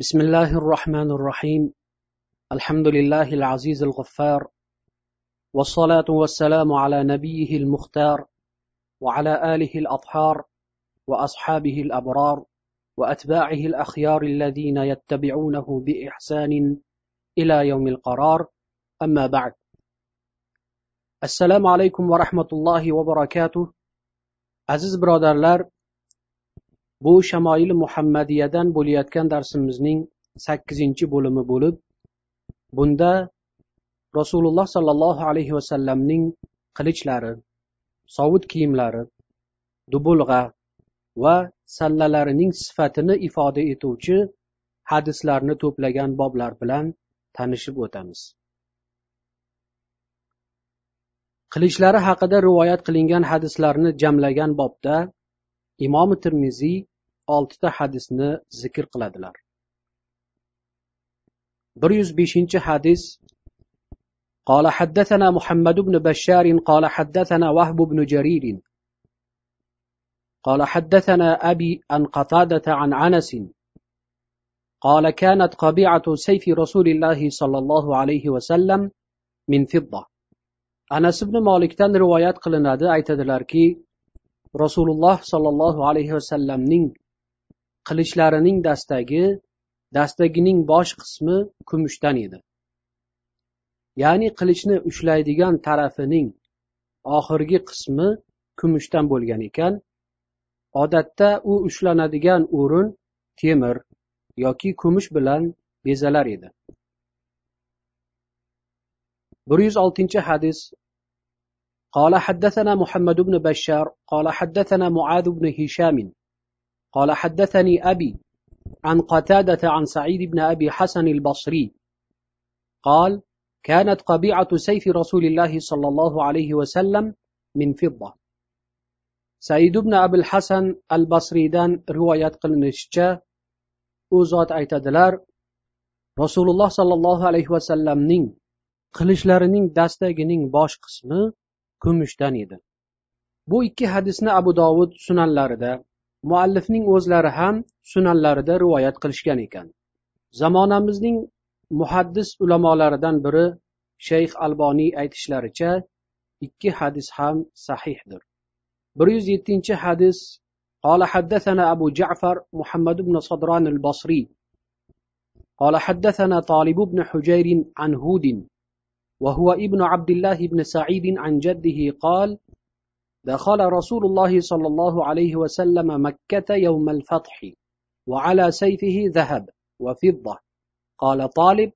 بسم الله الرحمن الرحيم الحمد لله العزيز الغفار والصلاة والسلام على نبيه المختار وعلى آله الأطهار وأصحابه الأبرار وأتباعه الأخيار الذين يتبعونه بإحسان إلى يوم القرار أما بعد السلام عليكم ورحمة الله وبركاته عزيز برادرlar bu Shamoil muhammadiyadan bo'layotgan darsimizning sakkizinchi bo'limi bo'lib bunda rasululloh sollallohu alayhi vasallamning qilichlari sovut kiyimlari dubulg'a va sallalarining sifatini ifoda etuvchi hadislarni to'plagan boblar bilan tanishib o'tamiz. Qilichlari haqida rivoyat qilingan hadislarni jamlagan bobda imom termiziy oltita hadisni zikr qiladilar. Bir yuz beshinchi hadis قال حدثنا محمد بن بشار قال حدثنا وهب بن جرير قال حدثنا أبي عن قتادة عن عنس قال كانت قبيعة سيف رسول الله صلى الله عليه وسلم من فضة أنس بن مالكتان روايات قلنادي aytadilarki rasululloh sollallohu alayhi vasallamning qilichlarining dastagi dastagining bosh qismi kumushdan edi ya'ni qilichni ushlaydigan tarafining oxirgi qismi kumushdan bo'lgan ekan odatda u ushlanadigan o'rin temir yoki kumush bilan bezalar edi bir yuz oltinchi hadis قال حدثنا محمد بن بشار قال حدثنا معاذ بن هشام قال حدثني أبي عن قتادة عن سعيد بن أبي حسن البصري قال كانت قبيعة سيف رسول الله صلى الله عليه وسلم من فضة سعيد بن أبي الحسن البصري دان رواية قلنشجة أوزات aytadilar rasululloh sollallohu alayhi vasallamning qilichlarining dastagining bosh qismi kumushdan edi bu ikki hadisni abu dovud sunanlarida muallifning o'zlari ham sunanlarida rivoyat qilishgan ekan zamonamizning muhaddis ulamolaridan biri shayx alboniy aytishlaricha ikki hadis ham sahihdir bir yuz yettinchi hadis قال حدثنا أبو جعفر محمد بن صدران البصري قال حدثنا طالب بن حجير عن هود وهو ابن عبد الله بن سعيد عن جده قال دخل رسول الله صلى الله عليه وسلم مكة يوم الفتح وعلى سيفه ذهب وفضة قال طالب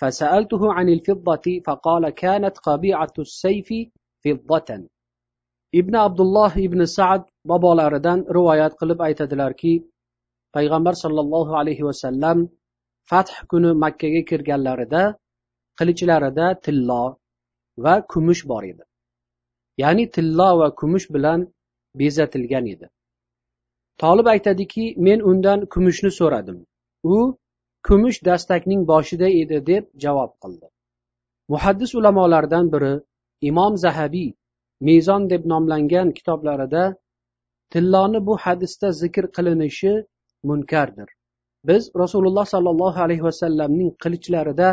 فسألته عن الفضة فقال كانت قبيعة السيف فضة ابن عبد الله ابن سعد bobolaridan rivoyat qilib aytadilarki payg'ambar sollallohu alayhi vasallam fath kuni makkaga kirganlarida qilichlarida tillo va kumush bor edi ya'ni tillo va kumush bilan bezatilgan edi. Tolib aytadiki men undan kumushni so'radim. U kumush dastakning boshida edi deb javob qildi. Muhaddis ulamolardan biri imom zahabiy mezon deb nomlangan kitoblarida tilloni bu hadisda zikr qilinishi munkardir. Biz rasululloh sollallohu alayhi vasallamning qilichlarida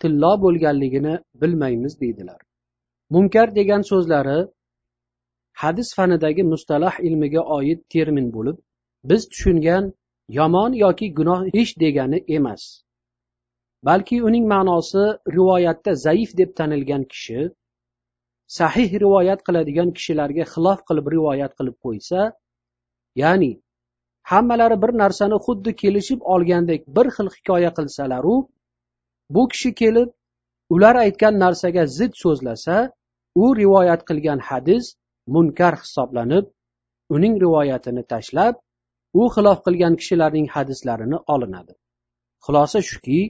tillo bo'lganligini bilmaymiz deydilar. Munkar degan so'zlari hadis fanidagi mustalah ilmiga oid termin bo'lib biz tushungan yomon yoki gunoh ish degani emas. Balki uning ma'nosi rivoyatda zaif deb tanilgan kishi sahih rivoyat qiladigan kishilarga xilof qilib rivoyat qilib qo'ysa ya'ni hammalari bir narsani xuddi kelishib olgandek bir xil hikoya qilsalaru bu kishi kelib ular aytgan narsaga zid so'zlasa u rivoyat qilgan hadis munkar hisoblanib uning rivoyatini tashlab u xilof qilgan kishilarning hadislarini olinadi xulosa shuki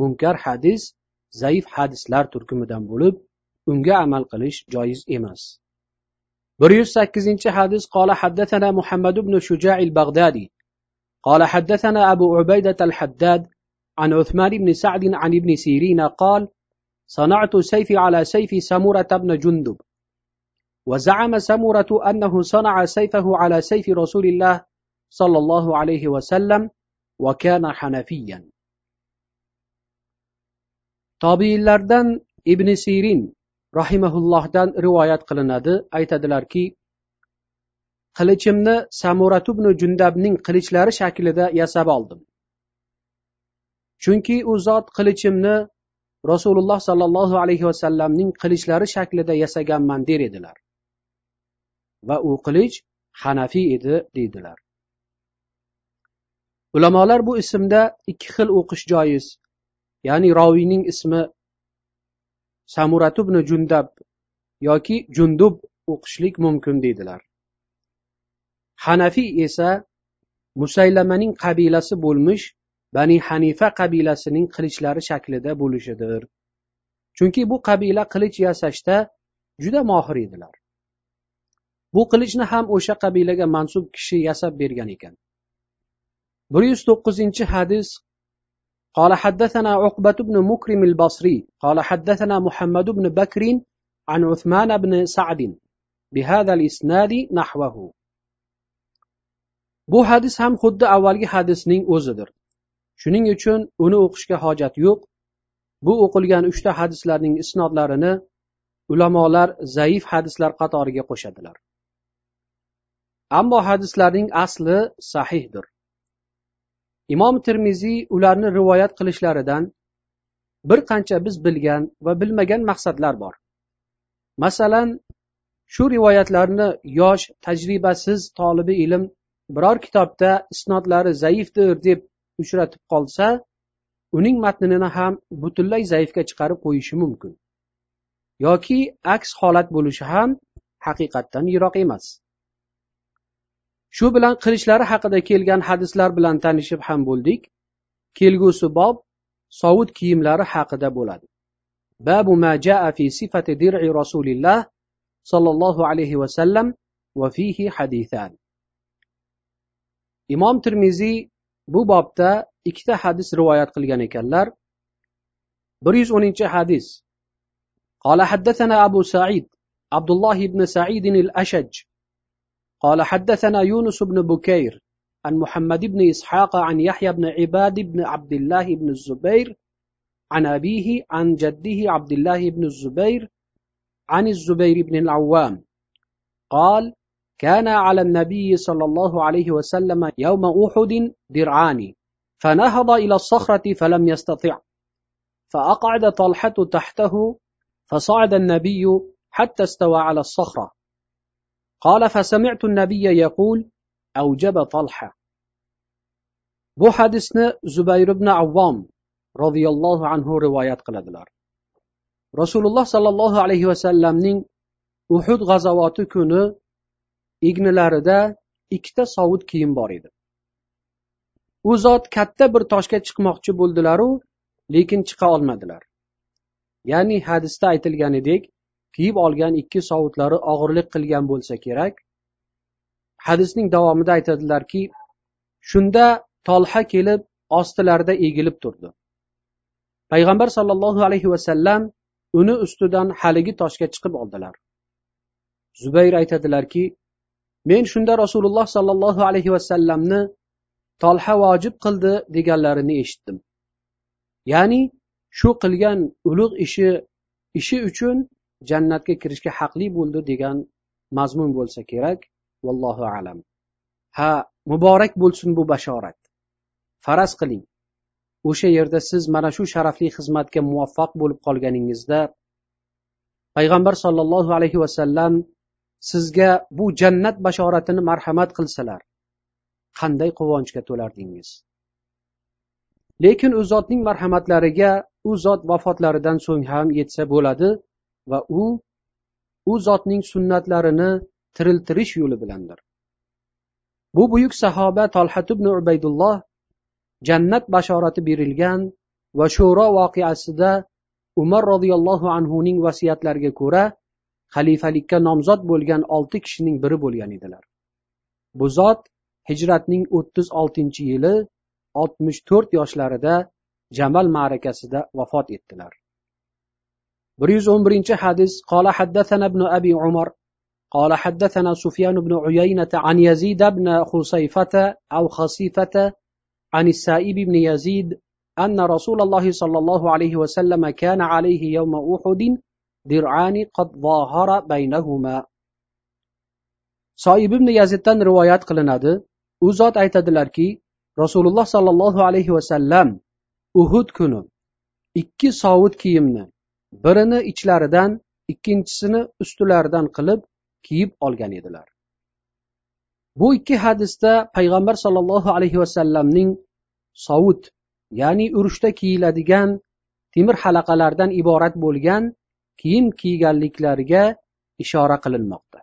munkar hadis zaif hadislar turkumidan bo'lib unga amal qilish joiz emas bir yuz sakkizinchi hadis قال حدثنا محمد بن شجاع البغدادي قال حدثنا أبو عبيدة الحداد عن عثمان بن سعد عن ابن سيرين قال صنعت سيفي على سيف سمرة بن جندب وزعم سمرة أنه صنع سيفه على سيف رسول الله صلى الله عليه وسلم وكان حنفيا tobiinlardan ibn sirin rahimaullohdan rivoyat qilinadi aytadilarki qilichimni samurat ibn jundabning qilichlari shaklida yasab oldim chunki u zot qilichimni rasululloh sollallohu alayhi vasallamning qilichlari shaklida yasaganman der edilar. Va u qilich hanafiy edi deydilar. Ulamolar bu ismda ikki xil o'qish joiz ya'ni roviyning ismi samurat ibn jundab yoki jundub o'qishlik mumkin deydilar. Hanafiy esa musaylamaning qabilasi bo'lmish bani hanifa qabilasining qilichlari shaklida bo'lishidir chunki bu qabila qilich yasashda juda mohir edilar bu qilichni ham o'sha qabilaga mansub kishi yasab bergan ekan bir yuz to'qqizinchi hadis قال حدثنا عقبة بن مكرم البصري قال حدثنا محمد بن بكر عن عثمان بن سعد بهذا الإسناد نحوه bu hadis ham xuddi avvalgi hadisning o'zidir shuning uchun uni o'qishga hojat yo'q. Bu o'qilgan uchta hadislarning isnodlarini ulamolar zaif hadislar qatoriga qo'shadilar. Ammo hadislarning asli sahihdir. Imom termiziy ularni rivoyat qilishlaridan bir qancha biz bilgan va bilmagan maqsadlar bor. Masalan shu rivoyatlarni yosh tajribasiz tolibi ilm biror kitobda isnodlari zaifdir deb uchratib qolsa uning matnini ham butunlay zaifga chiqarib qo'yishi mumkin. Yoki aks holat bo'lishi ham haqiqatdan yiroq emas. Shu bilan qilichlari haqida kelgan hadislar bilan tanishib ham bo'ldik. Kelgusi bob sovut kiyimlari haqida bo'ladi. Babu ma jaa fi sifati dir'i rasulilloh sollallohu alayhi vasallam va fihi hadithan. Imom termiziy bu bobda ikkita hadis rivoyat qilgan ekanlar. bir yuz o'ninchi hadis. قال حدثنا أبو سعيد عبد الله بن سعيد الأشج قال حدثنا يونس بن بكير عن محمد بن إسحاق عن يحيى بن عباد بن عبد الله بن الزبير عن أبيه عن جده عبد الله بن الزبير عن الزبير بن العوام قال كان على النبي صلى الله عليه وسلم يوم أحد درعان فنهض إلى الصخرة فلم يستطع. فأقعد طلحة تحته فصعد النبي حتى استوى على الصخرة. قال فسمعت النبي يقول أوجب طلحة bu hadisni zubayr ibn avvom roziyallohu anhu rivoyat qiladilar rasululloh sollallohu alayhi vasallamning uhud g'azovoti kuni egnilarida ikkita sovut kiyim bor edi. U zot katta bir toshga chiqmoqchi bo'ldilaru lekin chiqa olmadilar. Ya'ni hadisda aytilganidek kiyib olgan ikki sovutlari og'irlik qilgan bo'lsa kerak. Hadisning davomida aytadilarki shunda tolha kelib ostilarida egilib turdi. Payg'ambar sollallohu alayhi vasallam uni ustidan haligi toshga chiqib oldilar. Zubayr aytadilarki men shunda rasululloh sollallohu alayhi vasallamni tolha vojib qildi deganlarini eshitdim. Ya'ni shu qilgan ulug' ishi ishi uchun jannatga kirishga haqli bo'ldi degan mazmun bo'lsa kerak vallohu alam. Ha muborak bo'lsin bu bashorat. Faraz qiling. O'sha yerda siz mana shu sharafli xizmatga muvaffaq bo'lib qolganingizda payg'ambar sollallohu alayhi vasallam sizga bu jannat bashoratini marhamat qilsalar qanday quvonchga to'lardingiz? Lekin u zotning marhamatlariga u zot vafotlaridan so'ng ham yetsa bo'ladi va u u zotning sunnatlarini tiriltirish yo'li bilandir. Bu buyuk sahoba tolhat ibn ubaydulloh jannat bashorati berilgan va sho'ro voqeasida umar roziyallohu anhuning vasiyatlariga ko'ra xalifalikka nomzod bo'lgan olti kishining biri bo'lgan edilar bu zot hijratning o'ttiz oltinchi yili oltmish to'rt yoshlarida jamal ma'rakasida vafot etdilar bir yuz o'n birinchi hadis qola حدثنا ابن أبي عمر قال حدثنا سفيان بن عيينة عن يزيد بن خصيفة أو خصيفة عن السائب بن يزيد أن رسول الله صلى الله عليه وسلم كان عليه يوم أحد dir'ani qad zahara baynahuma. Sa'ib ibn yaziddan rivoyat qilinadi. U zot aytadilarki rasululloh sallallohu alayhi va sallam uhud kuni ikki sovut kiyimni birini ichlaridan ikkinchisini ustilaridan qilib kiyib olgan edilar. Bu ikki hadisda payg'ambar sollallohu alayhi vasallamning sovut ya'ni urushda kiyiladigan temir halaqalardan iborat bo'lgan kiyim kiyganliklariga ishora qilinmoqda.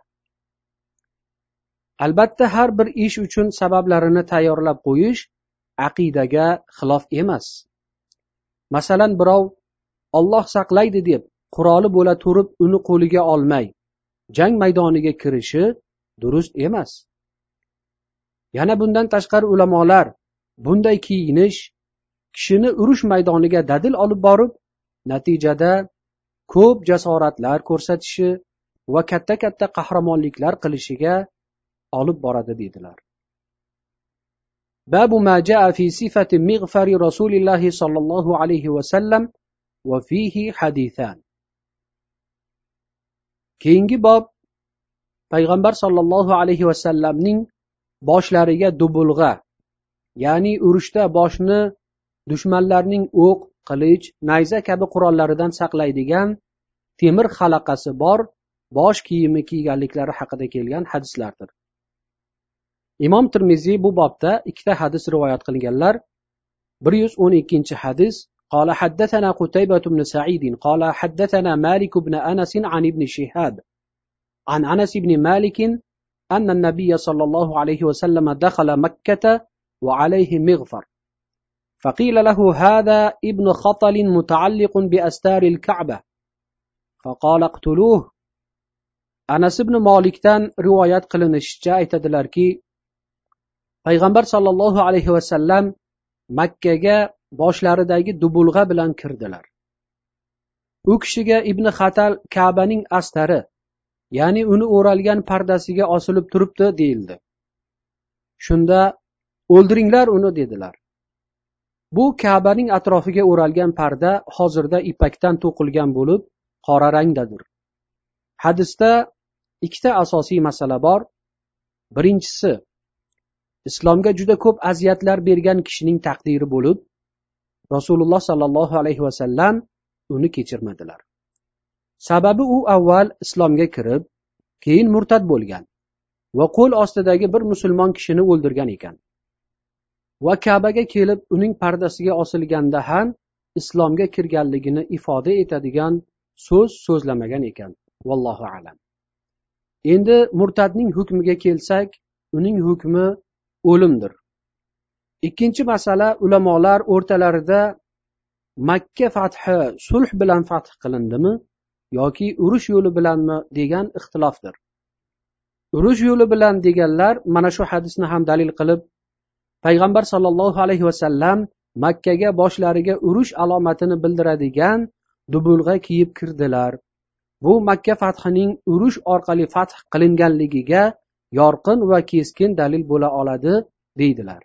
Albatta har bir ish uchun sabablarini tayyorlab qo'yish aqidaga xilof emas. Masalan birov olloh saqlaydi deb quroli bo'la turib uni qo'liga olmay jang maydoniga kirishi durust emas. Yana bundan tashqari ulamolar bunday kiyinish kishini urush maydoniga dadil olib borib natijada ko'p jasoratlar ko'rsatishi va katta katta qahramonliklar qilishiga olib boradi deydilar باب ما جاء في صفة مغفر رسول الله صلى الله عليه وسلم وفيه حديثان keyingi bob payg'ambar sollallohu alayhi vasallamning boshlariga dubulg'a ya'ni urushda boshni dushmanlarning o'q qilich nayza kabi qurollaridan saqlaydigan temir halaqasi bor bosh kiyimi kiyganliklari haqida kelgan hadislardir imom termiziy bu bobda ikkita hadis rivoyat qilganlar bir yuz o'n ikkinchi hadis قال حدثنا قتيبة بن سعيد قال حدثنا مالك بن أنس عن ابن شهاب عن أنس بن مالك أن النبي صلى الله عليه وسلم دخل مكة وعليه مغفر فقيل له هذا ابن خطل متعلق بأستار الكعبة فقال اقتلوه anas ibn molikdan rivoyat qilinishicha aytadilarki payg'ambar sollallohu alayhi vasallam makkaga boshlaridagi dubulg'a bilan kirdilar u kishiga ibn hatal kabaning astari ya'ni uni o'ralgan pardasiga osilib turibdi deyildi shunda o'ldiringlar uni dedilar bu kabaning atrofiga o'ralgan parda hozirda ipakdan to'qilgan bo'lib qora rangdadir. Hadisda ikkita asosiy masala bor. Birinchisi islomga juda ko'p aziyatlar bergan kishining taqdiri bo'lib rasululloh sollallohu alayhi vasallam uni kechirmadilar. Sababi u avval islomga kirib keyin murtad bo'lgan va qo'l ostidagi bir musulmon kishini o'ldirgan ekan. Va kabaga kelib uning pardasiga osilganda ham islomga kirganligini ifoda etadigan so'z so'zlamagan ekan. Vallohu alam. Endi murtadning hukmiga kelsak uning hukmi o'limdir. Ikkinchi masala ulamolar o'rtalarida makka fathi sulh bilan fath qilindimi yoki urush yo'li bilanmi degan ixtilofdir. Urush yo'li bilan deganlar mana shu hadisni ham dalil qilib payg'ambar sollallohu alayhi vasallam makkaga boshlariga urush alomatini bildiradigan dubulg'a kiyib kirdilar bu makka fathining urush orqali fath qilinganligiga yorqin va keskin dalil bo'la oladi deydilar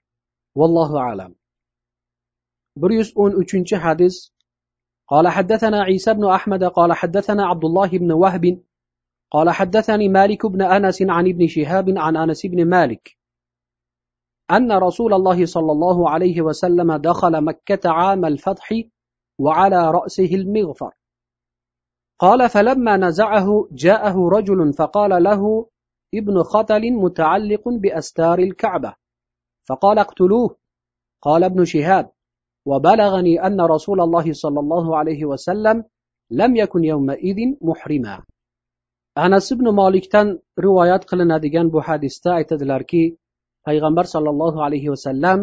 vallohu alam bir yuz o'n uchinchi hadis قال حدثنا عيسى بن أحمد قال حدثنا عبد الله بن وهب قال حدثني مالك بن أنس عن ابن شهاب عن أنس بن مالك أن رسول الله صلى الله عليه وسلم دخل مكة عام الفتح وعلى رأسه المغفر. قال فلما نزعه جاءه رجل فقال له ابن خطل متعلق بأستار الكعبة فقال اقتلوه قال ابن شهاب وبلغني أن رسول الله صلى الله عليه وسلم لم يكن يومئذ محرما anas ibn molikdan rivoyat qilinadigan bu hadisda aytadilarki payg'ambar sollallohu alayhi vasallam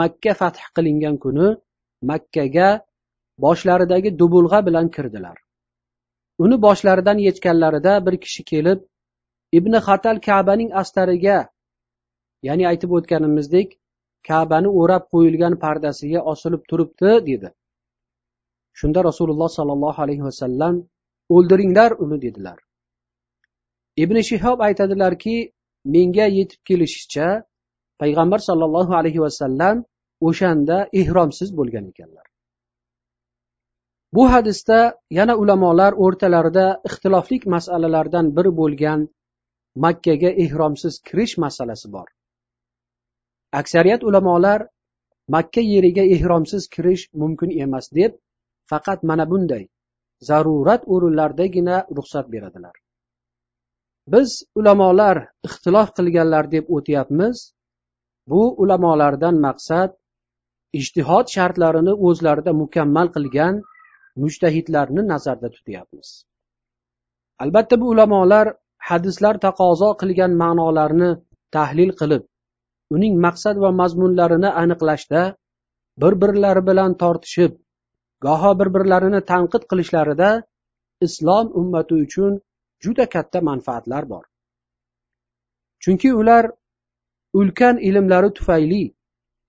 makka fath qilingan kuni makkaga boshlaridagi dubulg'a bilan kirdilar. Uni boshlaridan yechganlarida bir kishi kelib ibn xatal kabaning astariga ya'ni aytib o'tganimizdek kabani o'rab qo'yilgan pardasiga osilib turibdi dedi. Shunda rasululloh sollallohu alayhi vasallam o'ldiringlar uni dedilar. Ibn shihob aytadilarki menga yetib kelishicha payg'ambar sollallohu alayhi vasallam o'shanda ehromsiz bo'lgan ekanlar. Bu hadisda yana ulamolar o'rtalarida ixtiloflik masalalardan biri bo'lgan makkaga ehromsiz kirish masalasi bor. Aksariyat ulamolar makka yeriga ehromsiz kirish mumkin emas deb faqat mana bunday zarurat o'rinlardagina ruxsat beradilar. Biz ulamolar ixtilof qilganlar deb o'tyapmiz. Bu ulamolardan maqsad ijtihod shartlarini o'zlarida mukammal qilgan mushtahidlarni nazarda tutyapmiz. Albatta bu ulamolar hadislar taqozo qilgan ma'nolarni tahlil qilib uning maqsad va mazmunlarini aniqlashda bir birlari bilan tortishib goho bir birlarini tanqid qilishlarida islom ummati uchun juda katta manfaatlar bor. Chunki ular ulkan ilmlari tufayli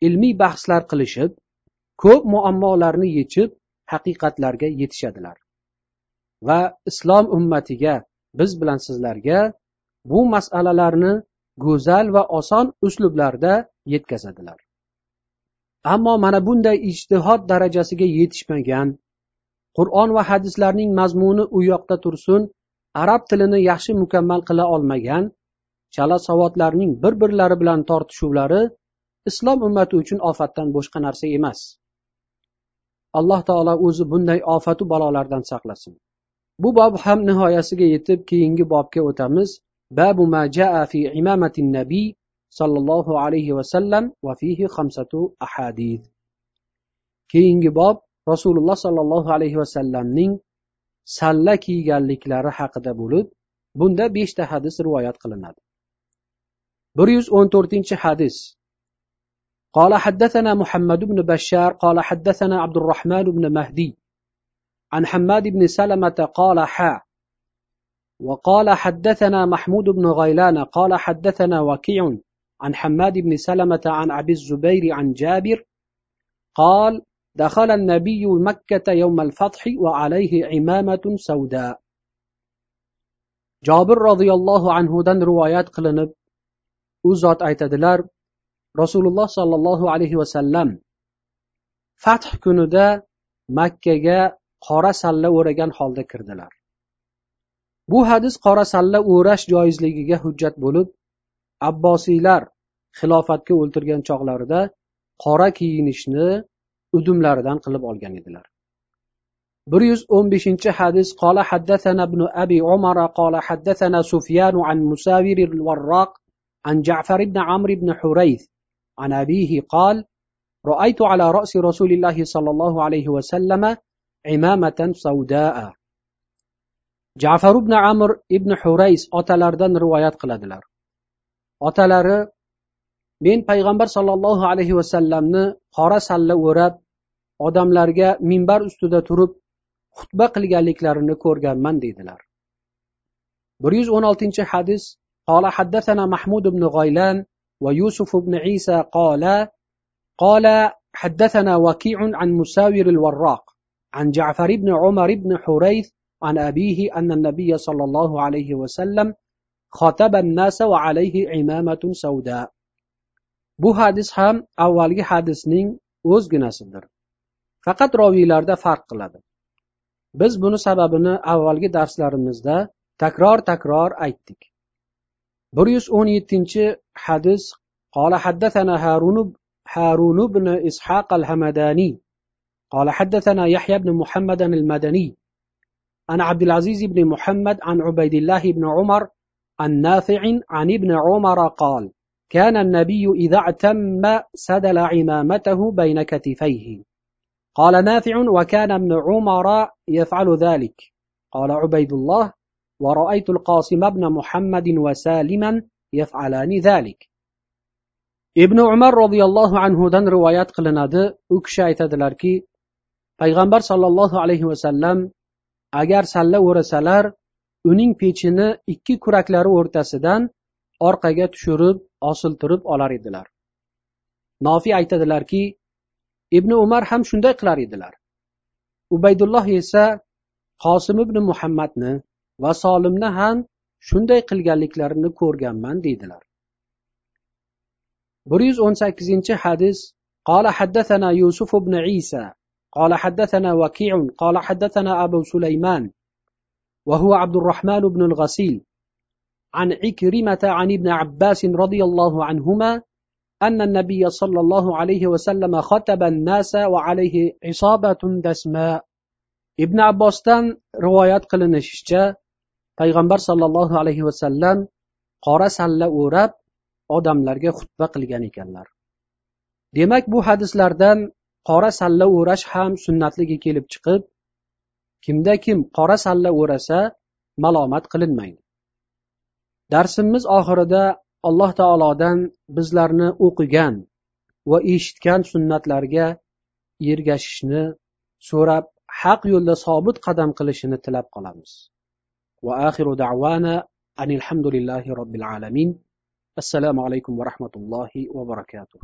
ilmiy bahslar qilishib ko'p muammolarni yechib haqiqatlarga yetishadilar. Va islom ummatiga biz bilan sizlarga bu masalalarni go'zal va oson uslublarda yetkazadilar. Ammo mana bunday ijtihod darajasiga yetishmagan qur'on va hadislarning mazmuni u yoqda tursin arab tilini yaxshi mukammal qila olmagan chala savodlarning bir birlari bilan tortishuvlari islom ummati uchun ofatdan boshqa narsa emas. Alloh taolo o'zi bunday ofatu balolardan saqlasin. Bu bob ham nihoyasiga yetib keyingi bobga o'tamiz. Babu ma jaa fi imamati nabiy sollallohu alayhi vasallam va fihi xamsatu ahadid keyingi bob rasululloh sollallohu alayhi vasallamning salla kiyganliklari haqida bo'lib bunda beshta hadis rivoyat qilinadi bir yuz o'n to'rtinchi hadis قال حدثنا محمد بن بشار قال حدثنا عبد الرحمن بن مهدي عن حماد بن سلمة قال حا وقال حدثنا محمود بن غيلان قال حدثنا وكيع عن حماد بن سلمة عن أبي الزبير عن جابر قال دخل النبي مكة يوم الفتح وعليه عمامة سوداء jobir roziyallohu anhudan rivoyat qilinib u zot aytadilar rasululloh sollallohu alayhi vasallam fath kunida makkaga qora salla o'ragan holda kirdilar bu hadis qora salla o'rash joizligiga hujjat bo'lib abbosiylar xilofatga o'ltirgan chog'larida qora kiyinishni udumlaridan qilib olgan edilar bir yuz o'n beshinchi hadis qola haddathana ibn abi umar qola haddathana sufyan an musavir الوراق عن جعفر بن عمرو بن حريث عن أبيه قال رأيت على رأس رسول الله صلى الله عليه وسلم عمامة سوداء جعفر بن عمرو ibn حريث otalaridan rivoyat qiladilar otalari men payg'ambar sollallohu alayhi vasallamni qora salla o'rab odamlarga minbar ustida turib xutba qilganliklarini ko'rganman deydilar bir yuz o'n oltinchi hadis قال حدثنا محمود بن غيلان ويوسف بن عيسى قال قال حدثنا وكيع عن مساور الوراق عن جعفر بن عمر بن حريث عن أبيه أن النبي صلى الله عليه وسلم خاطب الناس وعليه عمامة سوداء bu hadis ham avvalgi hadisning o'zginasidir faqat roviylarda farq qiladi biz buni sababini avvalgi darslarimizda takror takror aytdik bir yuz o'n yettinchi hadis قال حدثنا هارون هارون بن إسحاق الهمداني قال حدثنا يحيى بن محمد المدني عن عبد العزيز بن محمد عن عبيد الله بن عمر عن نافع عن ابن عمر قال كان النبي إذا اعتم سدل عمامته بين كتفيه قال نافع وكان ابن عمر يفعل ذلك قال عبيد الله ورأيت القاسم بن محمد وسالما يفعلان ذلك ibn umar roziyallohu anhudan rivoyat qilinadi u kishi aytadilarki payg'ambar sollallohu alayhi vasallam agar salla o'rasalar uning pechini ikki kuraklari o'rtasidan orqaga tushirib osiltirib olar edilar nofiy aytadilarki ibn umar ham shunday qilar edilar ubaydulloh esa qosim ibn muhammadni va solimni ham shunday qilganliklarini ko'rganman deydilar bir yuz o'n sakkizinchi hadis قال حدثنا يوسف بن عيسى قال حدثنا وكيع قال حدثنا أبو سليمان وهو عبد الرحمن بن الغسيل عن عكرمة عن ابن عباس رضي الله عنهما أن النبي صلى الله عليه وسلم خطب الناس وعليه عصابة دسماء ibn abbosdan rivoyat qilinishicha payg'ambar sollallohu alayhi vasallam qora salla o'rab odamlarga xutba qilgan ekanlar demak bu hadislardan qora salla o'rash ham sunnatligi kelib chiqib kimda kim qora salla o'rasa malomat qilinmaydi darsimiz oxirida alloh taolodan bizlarni o'qigan va eshitgan sunnatlarga ergashishni so'rab haq yo'lda sobit qadam qilishini tilab qolamiz. Va axiru da'vana anilhamdulillahi robbil alamin. Assalomu alaykum va rahmatullohi va barakatuh.